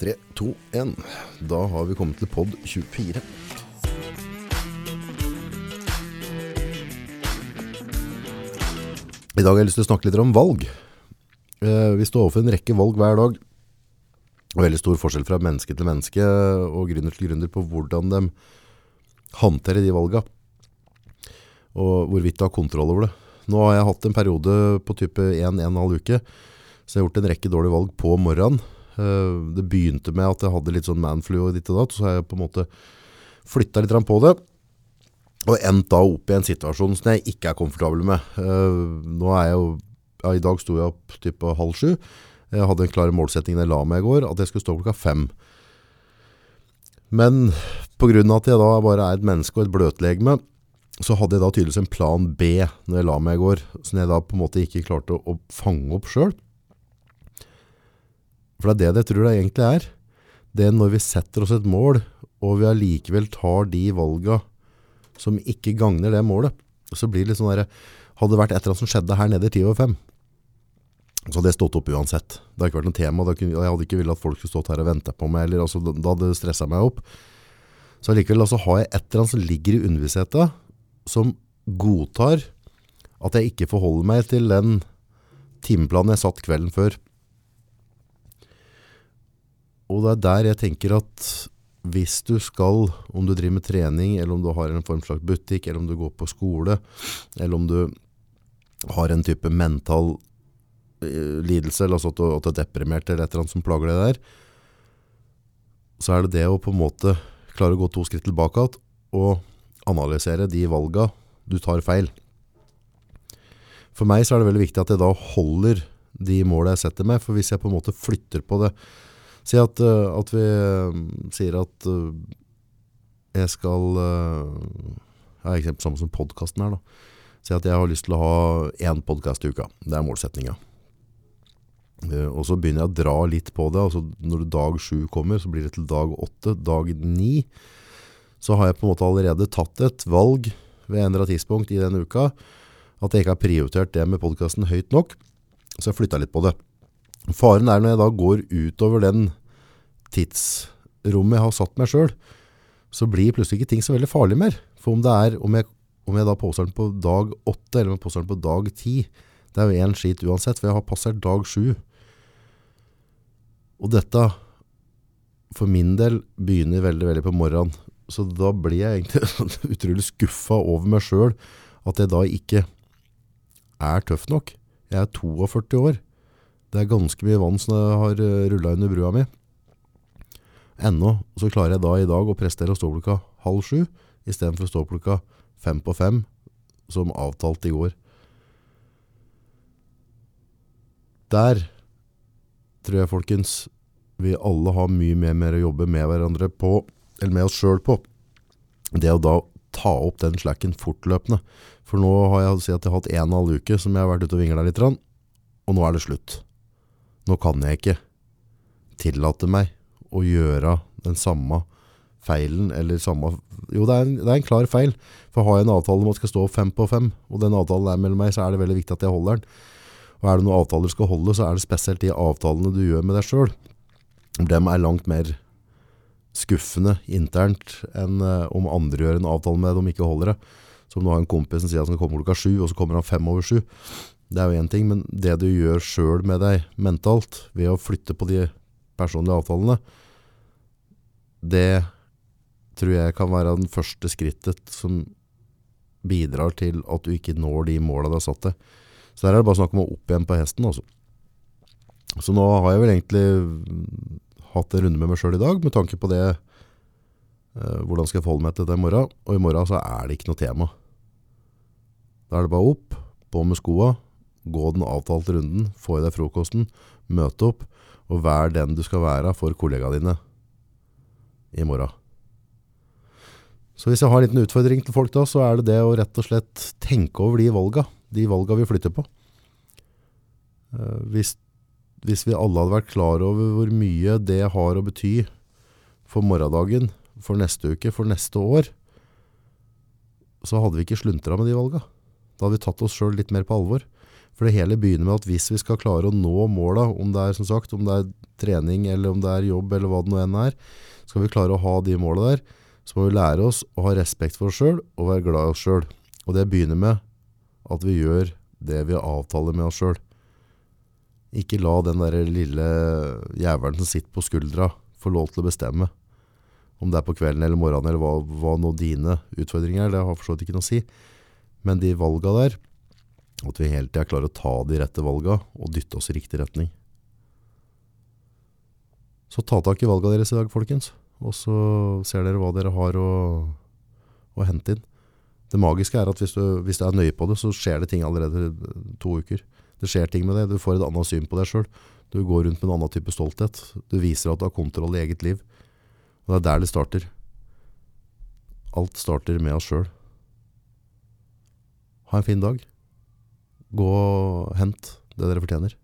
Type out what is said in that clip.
3, 2, 1. Da har vi kommet til pod 24. I dag har jeg lyst til å snakke litt om valg. Eh, Vi står overfor en rekke valg hver dag. Og veldig stor forskjell fra menneske til menneske og gründer til gründer på hvordan de håndterer de valga. Og hvorvidt de har kontroll over det. Nå har jeg hatt en periode på type 1-1,5 uke, så jeg har gjort en rekke dårlige valg på morgenen. Eh, Det begynte med at jeg hadde litt sånn manflu og ditt og datt, så har jeg på en måte flytta litt på det. Og endt da opp i en situasjon som jeg ikke er komfortabel med. Eh, nå er jeg jo, ja, I dag sto jeg opp typ halv sju. Jeg hadde en klar målsetting da jeg la meg i går, at jeg skulle stå klokka fem. Men pga. at jeg da bare er et menneske og et bløtlegeme, så hadde jeg da tydeligvis en plan B når jeg la meg i går, som jeg da på en måte ikke klarte å, å fange opp sjøl. For det er det jeg tror det egentlig er. Det er når vi setter oss et mål, og vi allikevel tar de valga som ikke gagner det målet, så blir det litt sånn der, hadde det vært et eller annet som skjedde her nede i 10 over fem, så hadde jeg stått opp uansett. Det hadde ikke vært noe tema, jeg hadde ikke villet at folk skulle stått her og vente på meg, eller altså, da hadde det stresset meg opp. Så allikevel altså, har jeg et eller annet som ligger i underbevisstheten, som godtar at jeg ikke forholder meg til den timeplanen jeg satt kvelden før. Og det er der jeg tenker at hvis du skal, om du driver med trening, eller om du har en form slags butikk, eller om du går på skole, eller om du har en type mental eh, lidelse, eller altså at du, at du er deprimert eller et eller annet som plager deg der, så er det det å på en måte klare å gå to skritt tilbake igjen og analysere de valga du tar feil. For meg så er det veldig viktig at jeg da holder de målene jeg setter meg, for hvis jeg på en måte flytter på det, Si at, eh, at vi eh, sier at eh, jeg skal Jeg har eksempel samme som podkasten her. da. Si at jeg har lyst til å ha én podkast i uka. Det er målsettinga. Og så begynner jeg å dra litt på det. altså Når dag sju kommer, så blir det til dag åtte. Dag ni så har jeg på en måte allerede tatt et valg ved en eller annen tidspunkt i den uka at jeg ikke har prioritert det med podkasten høyt nok. Så jeg flytta litt på det. Faren er når jeg da går utover den tidsrommet jeg har satt meg sjøl, så blir plutselig ikke ting så veldig farlig mer. For om det er, om jeg, om jeg da påstår den på dag åtte, eller om jeg påstår den på dag ti, det er jo én skit uansett, for jeg har passert dag sju. Og dette, for min del, begynner veldig, veldig på morgenen. Så da blir jeg egentlig utrolig skuffa over meg sjøl, at jeg da ikke er tøff nok. Jeg er 42 år. Det er ganske mye vann som har rulla under brua mi. Ennå så klarer jeg da i dag å prestere å stå klokka halv sju, istedenfor å stå klokka fem på fem, som avtalt i går. Der tror jeg, folkens, vi alle har mye mer, mer å jobbe med hverandre på, eller med oss sjøl på. Det å da ta opp den slacken fortløpende. For nå har jeg, si jeg har hatt en halv uke som jeg har vært ute og vingla litt, og nå er det slutt. Nå kan jeg ikke tillate meg å gjøre den samme feilen, eller samme Jo, det er, en, det er en klar feil. For har jeg en avtale om at skal stå fem på fem, og den avtalen er mellom meg, så er det veldig viktig at jeg holder den. Og er det noen avtaler du skal holde, så er det spesielt de avtalene du gjør med deg sjøl. Dem er langt mer skuffende internt enn uh, om andre gjør en avtale med deg de ikke holder det. Som du har en kompis som sier at han skal komme klokka sju, og så kommer han fem over sju. Det er jo én ting, men det du gjør sjøl med deg mentalt, ved å flytte på de personlige avtalene, det tror jeg kan være den første skrittet som bidrar til at du ikke når de måla du har satt deg. Så der er det bare snakk om å opp igjen på hesten, altså. Så nå har jeg vel egentlig hatt en runde med meg sjøl i dag, med tanke på det eh, Hvordan skal jeg forholde meg til det i morgen? Og i morgen så er det ikke noe tema. Da er det bare opp, på med skoa, gå den avtalte runden, få i deg frokosten, møte opp, og vær den du skal være for kollegaene dine i morgen. Så hvis jeg har en liten utfordring til folk da, så er det det å rett og slett tenke over de valga, de valga vi flytter på. Eh, Hvis, hvis vi alle hadde vært klar over hvor mye det har å bety for morgendagen, for neste uke, for neste år, så hadde vi ikke sluntra med de valga. Da hadde vi tatt oss sjøl litt mer på alvor. For det hele begynner med at hvis vi skal klare å nå måla, om det er som sagt, om det er trening eller om det er jobb eller hva det nå enn er, skal vi klare å ha de måla der, så må vi lære oss å ha respekt for oss sjøl og være glad i oss sjøl. Og det begynner med at vi gjør det vi avtaler med oss sjøl. Ikke la den der lille jævelen som sitter på skuldra, få lov til å bestemme. Om det er på kvelden eller morgenen eller hva, hva nå dine utfordringer er, det har for så vidt ikke noe å si. Men de valga der, at vi hele tida klarer å ta de rette valga og dytte oss i riktig retning. Så ta tak i valga deres i dag, folkens. Og så ser dere hva dere har å, å hente inn. Det magiske er at hvis du, hvis du, er nøye på det, så skjer det ting allerede to uker. Det skjer ting med det. Du får et annet syn på deg sjøl. Du går rundt med en annen type stolthet. Du viser at du har kontroll i eget liv. Og det er der det starter. Alt starter med oss sjøl. Ha en fin dag. Gå og hent det dere fortjener.